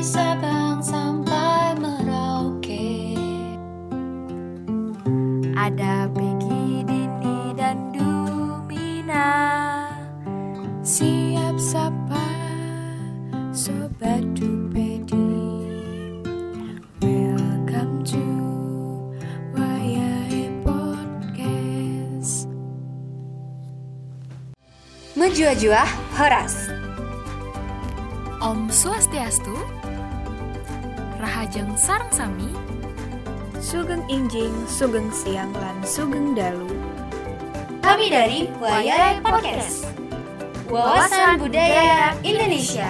Sabang sampai Merauke. Ada Peggy, Dini, dan Dumina Siap sapa Sobat Dupedi Welcome to Wayai Podcast. Menjua-jua Horas Om Swastiastu Rahajeng Sarang Sami Sugeng Injing, Sugeng Siang, lan Sugeng Dalu. Kami dari Wayai Podcast Wawasan Budaya Indonesia.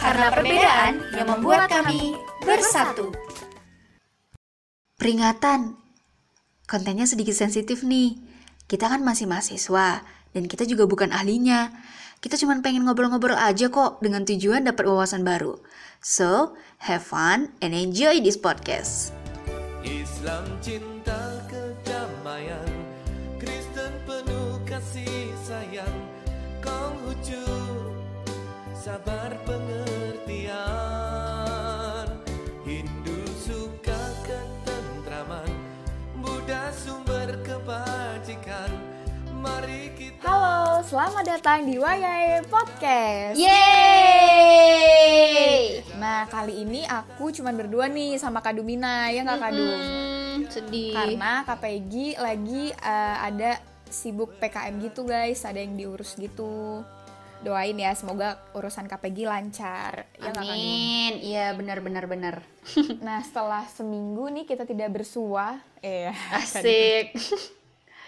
Karena perbedaan yang membuat kami bersatu. Peringatan. Kontennya sedikit sensitif nih. Kita kan masih mahasiswa Dan kita juga bukan ahlinya Kita cuma pengen ngobrol-ngobrol aja kok Dengan tujuan dapat wawasan baru. So, have fun and enjoy this podcast. Islam cinta kedamaian Kristen penuh kasih sayang. Konghucu sabar selamat datang di Wayai Podcast Yeay Nah, kali ini aku cuman berdua nih sama Kak Dumina, ya nggak Kak Dum? Hmm, sedih Karena Kak Peggy lagi eh, ada sibuk PKM gitu guys, ada yang diurus gitu. Doain ya, semoga urusan Kak Peggy lancar. Ya? Amin. Iya benar benar benar. Nah, setelah seminggu nih kita tidak bersua. Eh, Asik.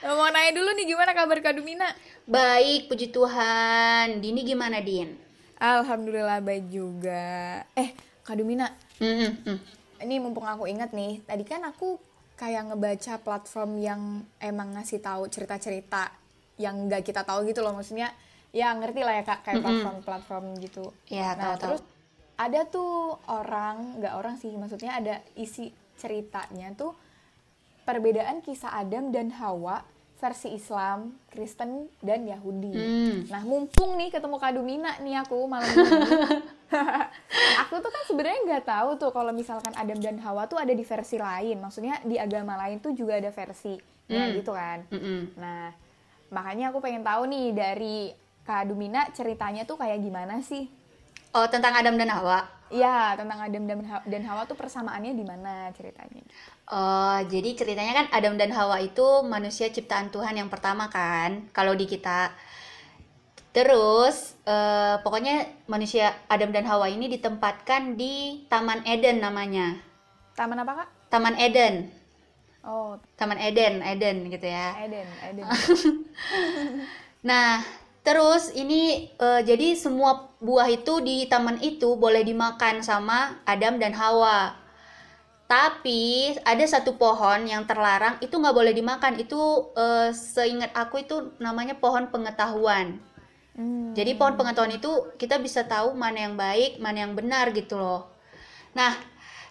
Mau nanya dulu nih gimana kabar Kak Dumina? Baik, puji Tuhan. Dini gimana, Din? Alhamdulillah baik juga. Eh, Kak Dumina, Hmm, hmm. ini mumpung aku ingat nih, tadi kan aku kayak ngebaca platform yang emang ngasih tahu cerita-cerita yang nggak kita tahu gitu loh, maksudnya ya ngerti lah ya kak kayak platform-platform gitu. Ya, nah tahu-tahu. terus ada tuh orang, nggak orang sih, maksudnya ada isi ceritanya tuh perbedaan kisah Adam dan Hawa versi Islam, Kristen dan Yahudi. Hmm. Nah mumpung nih ketemu Kak Dumina nih aku malam ini. aku tuh kan sebenarnya nggak tahu tuh kalau misalkan Adam dan Hawa tuh ada di versi lain. Maksudnya di agama lain tuh juga ada versi. Ya Hmm. gitu kan. Mm-mm. Nah makanya aku pengen tahu nih dari Kak Dumina ceritanya tuh kayak gimana sih? Oh, tentang Adam dan Hawa. Iya tentang Adam dan Hawa, dan Hawa tuh persamaannya di mana ceritanya? Oh, jadi ceritanya kan Adam dan Hawa itu manusia ciptaan Tuhan yang pertama kan, kalau di kita. Terus, eh, pokoknya manusia Adam dan Hawa ini ditempatkan di Taman Eden namanya. Taman apa kak? Taman Eden. Oh Taman Eden, Eden gitu ya. Eden, Eden. Nah, terus ini eh, jadi semua buah itu di taman itu boleh dimakan sama Adam dan Hawa. Tapi ada satu pohon yang terlarang itu nggak boleh dimakan. Itu eh, seingat aku itu namanya pohon pengetahuan. Hmm. Jadi pohon pengetahuan itu kita bisa tahu mana yang baik, mana yang benar gitu loh. Nah,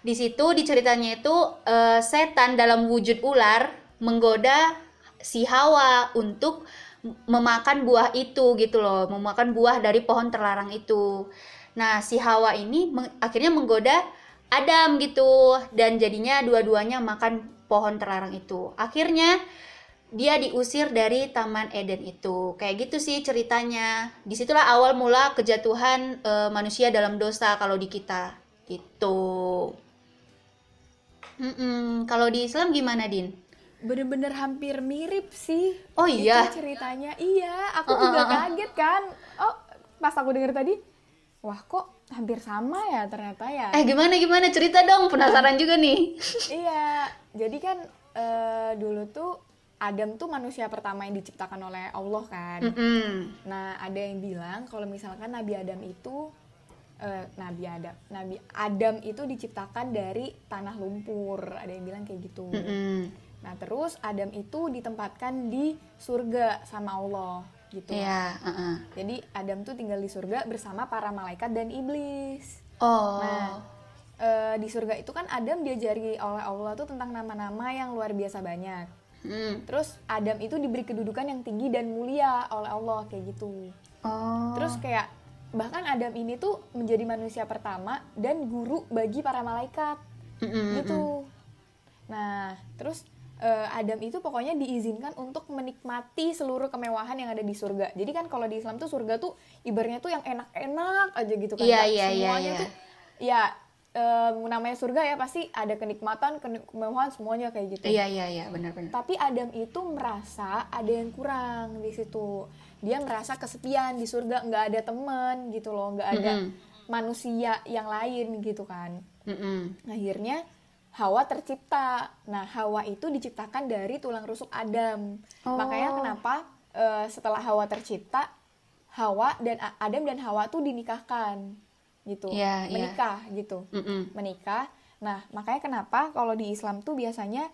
di situ di ceritanya itu eh, setan dalam wujud ular menggoda si Hawa untuk memakan buah itu gitu loh, memakan buah dari pohon terlarang itu. Nah, si Hawa ini meng- akhirnya menggoda Adam gitu dan jadinya dua-duanya makan pohon terlarang itu. Akhirnya dia diusir dari Taman Eden itu. Kayak gitu sih ceritanya. Di situlah awal mula kejatuhan eh, manusia dalam dosa kalau di kita. Gitu. Kalau di Islam gimana, Din? bener-bener hampir mirip sih. Oh iya? Itu ceritanya. Iya, aku Uh, uh, juga uh, uh. kaget kan. Oh, pas aku denger tadi, wah kok hampir sama ya ternyata ya. Eh, gimana gimana cerita dong? Penasaran juga nih. Iya, jadi kan eh, dulu tuh Adam tuh manusia pertama yang diciptakan oleh Allah kan. Mm-mm. Nah, ada yang bilang kalau misalkan Nabi Adam itu eh, Nabi Adam, Nabi Adam itu diciptakan dari tanah lumpur. Ada yang bilang kayak gitu. Mm-mm. Nah, terus Adam itu ditempatkan di surga sama Allah gitu. Iya, uh-uh. Jadi Adam tuh tinggal di surga bersama para malaikat dan iblis. Oh. Nah, eh, di surga itu kan Adam diajari oleh Allah tuh tentang nama-nama yang luar biasa banyak. Mm. Terus Adam itu diberi kedudukan yang tinggi dan mulia oleh Allah kayak gitu. Oh. Terus kayak bahkan Adam ini tuh menjadi manusia pertama dan guru bagi para malaikat Mm-mm, gitu. Nah, terus eh, Adam itu pokoknya diizinkan untuk menikmati seluruh kemewahan yang ada di surga. Jadi kan kalau di Islam tuh surga tuh ibaratnya tuh yang enak-enak aja gitu kan. Iya, Kak. iya, iya, Semuanya iya. tuh ya eh, namanya surga ya pasti ada kenikmatan, keni- kemewahan semuanya kayak gitu. Iya iya iya benar-benar. Tapi Adam itu merasa ada yang kurang di situ. Dia merasa kesepian di surga, nggak ada teman gitu loh, nggak ada Mm-mm. manusia yang lain gitu kan. Mm-mm. Akhirnya Hawa tercipta. Nah, Hawa itu diciptakan dari tulang rusuk Adam. Oh. Makanya kenapa eh, setelah Hawa tercipta, Hawa dan Adam dan Hawa tuh dinikahkan gitu. Iya, iya. Menikah gitu. Mm-mm. Menikah. Nah, makanya kenapa kalau di Islam tuh biasanya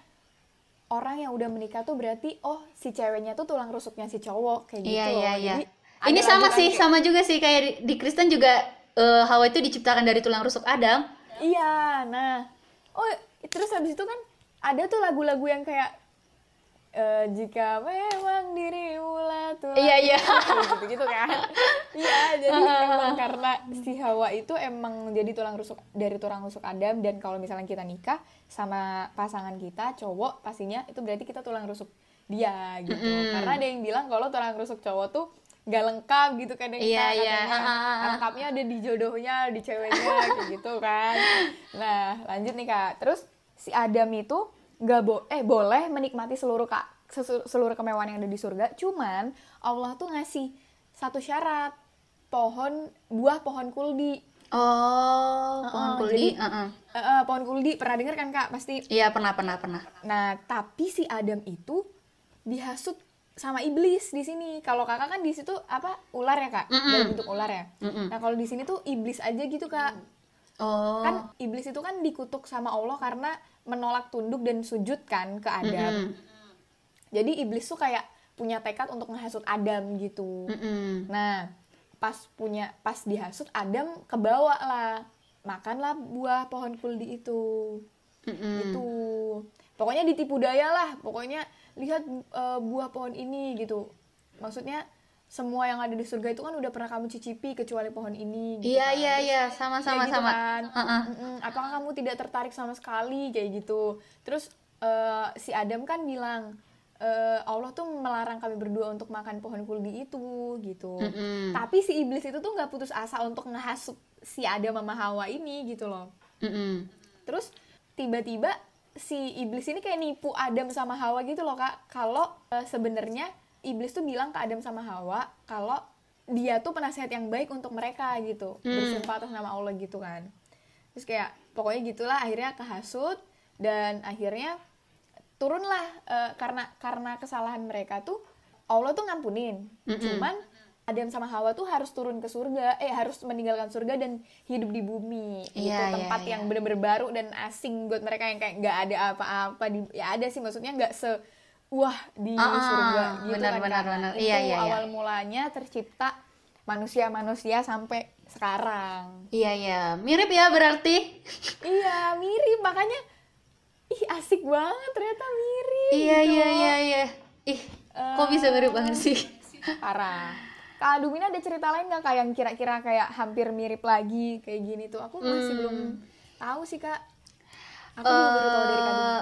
orang yang udah menikah tuh berarti oh si ceweknya tuh tulang rusuknya si cowok kayak gitu Iya loh. iya iya. Jadi, Ini sama sih, kayak- sama juga sih kayak di, di Kristen juga eh, Hawa itu diciptakan dari tulang rusuk Adam. Iya, nah, oh terus habis itu kan ada tuh lagu-lagu yang kayak eh, jika memang dirimu lah tuh Iya, iya. gitu gitu kan iya jadi emang karena si Hawa itu emang jadi tulang rusuk dari tulang rusuk Adam dan kalau misalnya kita nikah sama pasangan kita cowok pastinya itu berarti kita tulang rusuk dia gitu Mm-mm. karena ada yang bilang kalau tulang rusuk cowok tuh gak lengkap gitu kadang Iya, kita iya. katanya Ah, ah, ah. lengkapnya ada di jodohnya di ceweknya kayak gitu kan nah lanjut nih kak terus si Adam itu nggak bo eh boleh menikmati seluruh kak seluruh kemewahan yang ada di surga cuman Allah tuh ngasih satu syarat pohon buah pohon kuldi Oh, pohon Heeh, kuldi. jadi- heeh. Eh, eh, pohon kuldi pernah denger kan kak pasti Iya pernah pernah pernah. nah tapi si Adam itu dihasut sama iblis di sini kalau kakak kan di situ apa ular ya kak Mm-mm. dalam bentuk ular ya Mm-mm. nah kalau di sini tuh iblis aja gitu kak Oh. kan iblis itu kan dikutuk sama Allah karena menolak tunduk dan sujud kan ke Adam. Mm-mm. Jadi iblis tuh kayak punya tekad untuk menghasut Adam gitu. Mm-mm. Nah, pas punya pas dihasut Adam kebawa lah. Makanlah buah pohon kuldi itu. Mm-mm. Gitu. Pokoknya ditipu daya lah. Pokoknya lihat eh, buah pohon ini gitu. Maksudnya semua yang ada di surga itu kan udah pernah kamu cicipi kecuali pohon ini gitu Iya kan. iya iya sama sama gitu sama. kan. Heeh. Mm-mm, apakah kamu tidak tertarik sama sekali kayak gitu terus eh, si Adam kan bilang eh, Allah tuh melarang kami berdua untuk makan pohon kuldi itu gitu Mm-mm. tapi si iblis itu tuh nggak putus asa untuk ngehasut si Adam sama Hawa ini gitu loh Mm-mm. terus tiba-tiba si iblis ini kayak nipu Adam sama Hawa gitu loh kak kalau eh, sebenarnya iblis tuh bilang ke Adam sama Hawa kalau dia tuh penasehat yang baik untuk mereka gitu Hmm. bersumpah atas nama Allah gitu kan terus kayak pokoknya gitulah akhirnya kehasut dan akhirnya turunlah eh, karena karena kesalahan mereka tuh Allah tuh ngampunin Mm-mm. cuman Adam sama Hawa tuh harus turun ke surga eh harus meninggalkan surga dan hidup di bumi gitu Iya, iya, tempat iya. yang bener-bener baru dan asing buat mereka yang kayak nggak ada apa-apa di ya ada sih maksudnya nggak se wah di Ah, ah, surga gitu benar, kan benar, benar. itu Iya, iya, iya. awal mulanya tercipta manusia-manusia sampai sekarang Iya iya mirip ya berarti. iya mirip makanya ih asik banget ternyata mirip Iya gitu. iya iya iya. Ih kok bisa mirip banget sih? parah Kak Adumina ada cerita lain nggak kak yang kira-kira kayak hampir mirip lagi kayak gini tuh aku masih Hmm. belum tahu sih kak aku juga baru tahu dari Kak Eh,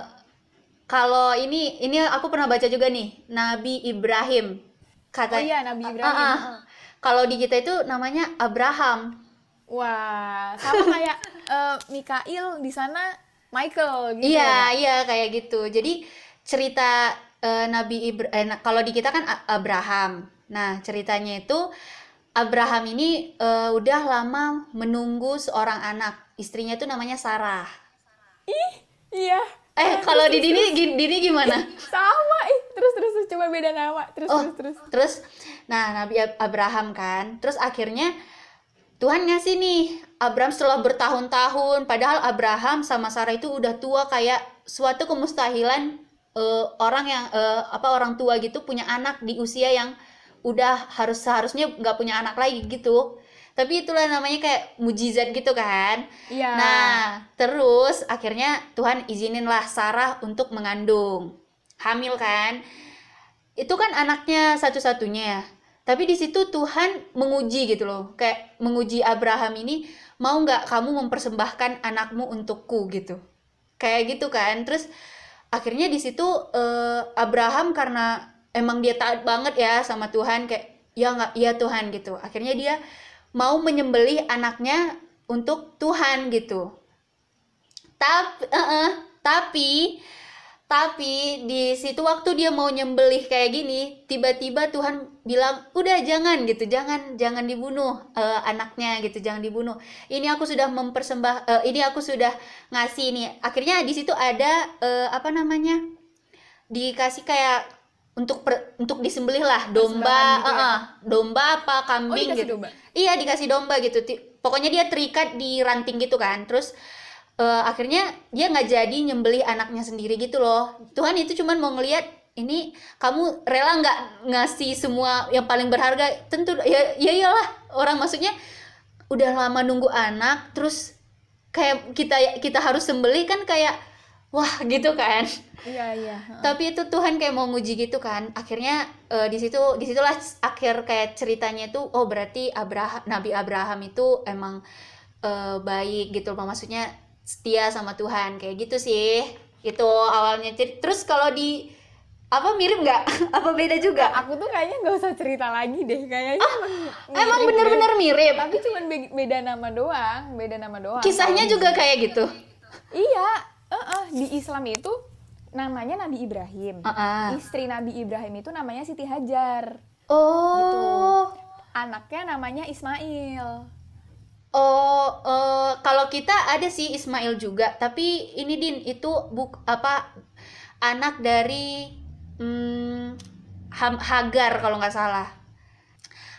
Kalau ini ini aku pernah baca juga nih Nabi Ibrahim kata oh iya Nabi Ibrahim Ah, ah. Kalau di kita itu namanya Abraham. Wah, sama kayak eh, Mikail di sana Michael gitu. Iya, ya, iya kayak gitu. Jadi cerita eh, Nabi Ibrahim kalau di kita kan Abraham. Nah, ceritanya itu Abraham ini eh, udah lama menunggu seorang anak. Istrinya itu namanya Sarah. Iya. Eh, kalau di Dini Dini gimana? Sama ih. Terus terus terus coba beda nama. Terus Oh, terus terus. terus nah Nabi Ab- Abraham kan. Terus akhirnya Tuhan ngasih nih Abraham setelah bertahun-tahun padahal Abraham sama Sarah itu udah tua kayak suatu kemustahilan eh, orang yang eh, apa orang tua gitu punya anak di usia yang udah harus seharusnya nggak punya anak lagi gitu. Tapi itulah namanya kayak mujizat gitu kan. Iya. Nah, terus akhirnya Tuhan izininlah Sarah untuk mengandung. Hamil kan? Itu kan anaknya satu-satunya ya. tapi di situ Tuhan menguji gitu loh kayak menguji Abraham ini mau nggak kamu mempersembahkan anakmu untukku gitu kayak gitu kan terus akhirnya di situ eh, Abraham karena emang dia taat banget ya sama Tuhan kayak ya nggak ya Tuhan gitu akhirnya dia mau menyembelih anaknya untuk Tuhan gitu. Tapi eh, eh, tapi tapi di situ waktu dia mau nyembelih kayak gini tiba-tiba Tuhan bilang udah jangan gitu. Jangan jangan dibunuh eh, anaknya gitu. Jangan dibunuh. Ini aku sudah mempersembah eh, ini aku sudah ngasih ini akhirnya di situ ada eh, apa namanya dikasih kayak untuk per- untuk disembelih lah domba gitu ya? eh, domba apa Oh, kambing dikasih gitu domba. Iya dikasih domba gitu. Pokoknya dia terikat di ranting gitu kan. Terus eh, akhirnya dia nggak jadi nyembelih anaknya sendiri gitu loh. Tuhan itu cuman mau ngelihat ini kamu rela nggak ngasih semua yang paling berharga? Tentu ya ya iyalah orang maksudnya udah lama nunggu anak terus kayak kita kita harus sembelih kan kayak wah gitu kan. Iya iya. Tapi itu Tuhan kayak mau nguji gitu kan. Akhirnya eh, di situ di situlah akhir kayak ceritanya itu oh berarti Abraham Nabi Abraham itu emang eh, baik gitu loh. Maksudnya setia sama Tuhan kayak gitu sih. Itu awalnya Cer- terus kalau di apa mirip nggak? apa beda juga? Aku tuh kayaknya nggak usah cerita lagi deh. Kayaknya emang, Emang mirip bener-bener mirip. Tapi cuman be- beda nama doang, beda nama doang. Kisahnya juga kayak gitu. Iya, eh-eh, di Islam itu namanya Nabi Ibrahim. Heeh. Istri Nabi Ibrahim itu namanya Siti Hajar. Oh. Anaknya namanya Ismail. Oh, eh, kalau kita ada sih Ismail juga, tapi ini Din itu buk apa anak dari hmm, Hagar kalau nggak salah.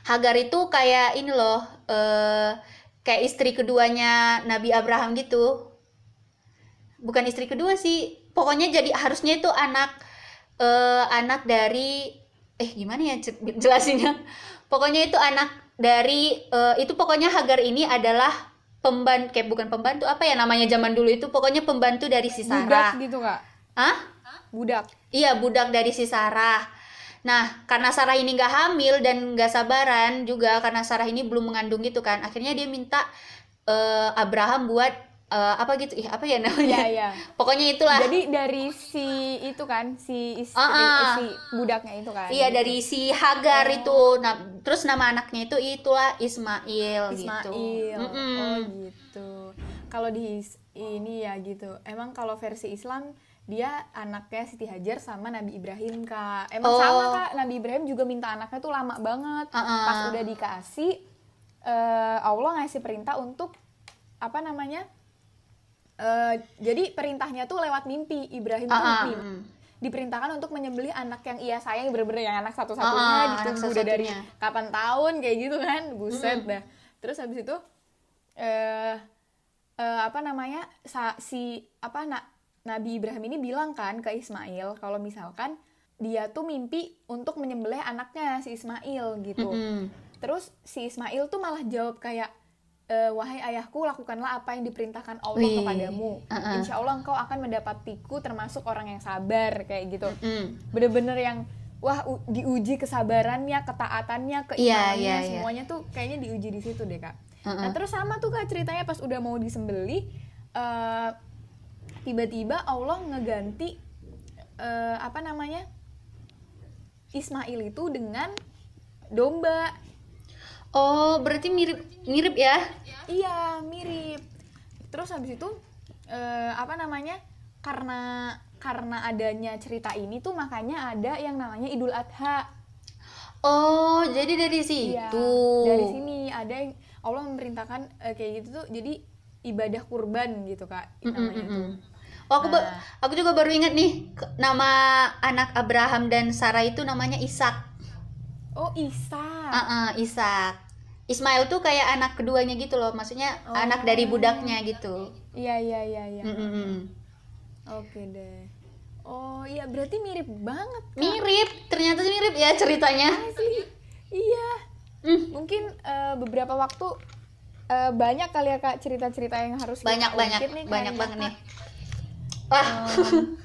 Hagar itu kayak ini loh, eh kayak istri keduanya Nabi Abraham gitu. Bukan istri kedua sih, pokoknya jadi harusnya itu anak eh anak dari eh gimana ya jelasinnya? Pokoknya itu anak dari eh, itu pokoknya Hagar ini adalah pembantu kayak bukan pembantu apa ya namanya zaman dulu itu pokoknya pembantu dari si Budak Sarah. gitu kak? Hah? Budak. Iya budak dari si Sarah. Nah karena Sarah ini nggak hamil dan nggak sabaran juga karena Sarah ini belum mengandung gitu kan, akhirnya dia minta eh, Abraham buat eh, apa gitu, ih apa ya namanya? Iya iya. Pokoknya itulah. Jadi dari si itu kan si istri ah. eh, si budaknya itu kan. Iya dari si Hagar itu. Nah, terus nama anaknya itu itulah Ismail, gitu. Ismail. Mm-mm. Oh gitu. Kalau di ini ya gitu. Emang kalau versi Islam dia anaknya Siti Hajar sama Nabi Ibrahim kak. Emang Oh. sama kak. Nabi Ibrahim juga minta anaknya tuh lama banget. Uh-uh. Pas udah dikasih, eh, Allah ngasih perintah untuk apa namanya? Eh, jadi perintahnya tuh lewat mimpi. Ibrahim tuh Ah, ah, mimpi. mm. diperintahkan untuk menyembelih anak yang ia sayang bener-bener yang anak satu-satunya Ah, ah, ditunggu anak udah dari kapan tahun kayak gitu kan buset dah terus habis itu eh eh, apa namanya sa- si apa nak Nabi Ibrahim ini bilang kan ke Ismail kalau misalkan dia tuh mimpi untuk menyembelih anaknya si Ismail gitu Mm-mm. terus si Ismail tuh malah jawab kayak e, wahai ayahku lakukanlah apa yang diperintahkan Allah Wih, kepadamu uh-uh. insya Allah engkau akan mendapatiku termasuk orang yang sabar kayak gitu Mm. bener-bener yang wah diuji kesabarannya ketaatannya Iya, keimanannya iya, iya. semuanya tuh kayaknya diuji di situ deh kak Uh-uh. nah terus sama tuh kak ceritanya pas udah mau disembeli eh, tiba-tiba Allah ngeganti eh, apa namanya Ismail itu dengan domba Oh, berarti mirip mirip ya? Iya, mirip. Terus habis itu eh, apa namanya? Karena karena adanya cerita ini tuh makanya ada yang namanya Idul Adha. Oh, jadi dari situ. Iya, dari sini ada yang Allah memerintahkan eh, kayak gitu tuh jadi ibadah kurban gitu, Kak. Namanya tuh. Mm-mm. Oh, aku ba- aku juga baru ingat nih nama anak Abraham dan Sarah itu namanya Ishak. Oh, Isa. Ah, ah, Ishak. Ismail tuh kayak anak keduanya gitu loh, maksudnya Oh. anak dari budaknya gitu. Iya, iya, iya, iya. Mm-mm. Oke deh. Oh, iya berarti mirip banget. Kak. Mirip, ternyata mirip ya ceritanya. Asli. Iya. Hmm. Mungkin eh, beberapa waktu eh, banyak kali ya kak cerita-cerita yang harus Banyak banyak nih, banyak banget nih. Wah,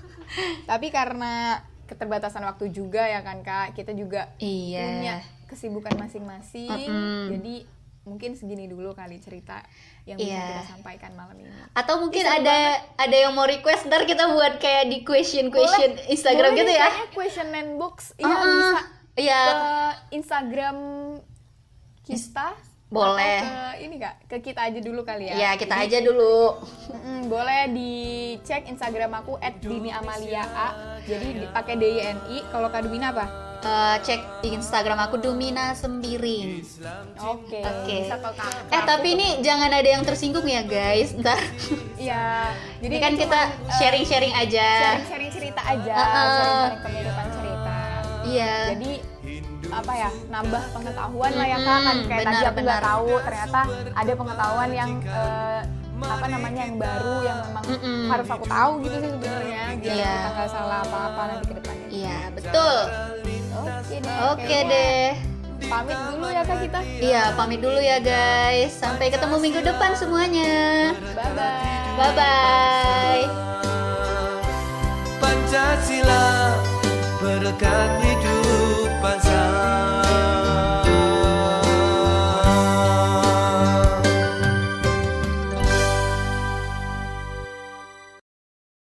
Tapi karena keterbatasan waktu juga ya kan kak, kita juga punya iya. kesibukan masing-masing. Mm-mm. Jadi mungkin segini dulu kali cerita yang bisa Iya. kita sampaikan malam ini. Atau mungkin Ih, seru ada ada yang mau request ntar kita buat kayak di question question Boleh- Instagram boleh gitu ya. question and box. Iya Uh-uh. bisa Iya. ke Instagram kita. Boleh. Atau ke ini kak, ke kita aja dulu kali ya. Iya, kita aja dulu. Mm, boleh dicek Instagram aku @dini_amalia_a. Jadi dipakai DINI. Kalau Kak Dumina apa? Eh, cek Instagram aku Dumina Sembiring. Oke. Oke. Bisa ke Kak. Eh tapi ini jangan ada yang tersinggung ya guys. Ntar Iya. Jadi ini kan kita eh, sharing-sharing aja. sharing-sharing cerita aja, Uh-uh. sharing-sharing kehidupan cerita. Iya. Jadi apa ya nambah pengetahuan lah ya kak kan kayak benar, tadi aku nggak tahu ternyata ada pengetahuan yang eh, apa namanya yang baru yang memang Mm-mm. harus aku tahu gitu sih sebenarnya biar Iya. kita nggak salah apa-apa nanti ke depannya. Iya betul. Oke deh. Oke kayaknya deh. Pamit dulu ya kak kita. Iya pamit dulu ya guys. Sampai ketemu minggu depan semuanya. Bye bye. Bye bye. Pancasila berkat 사.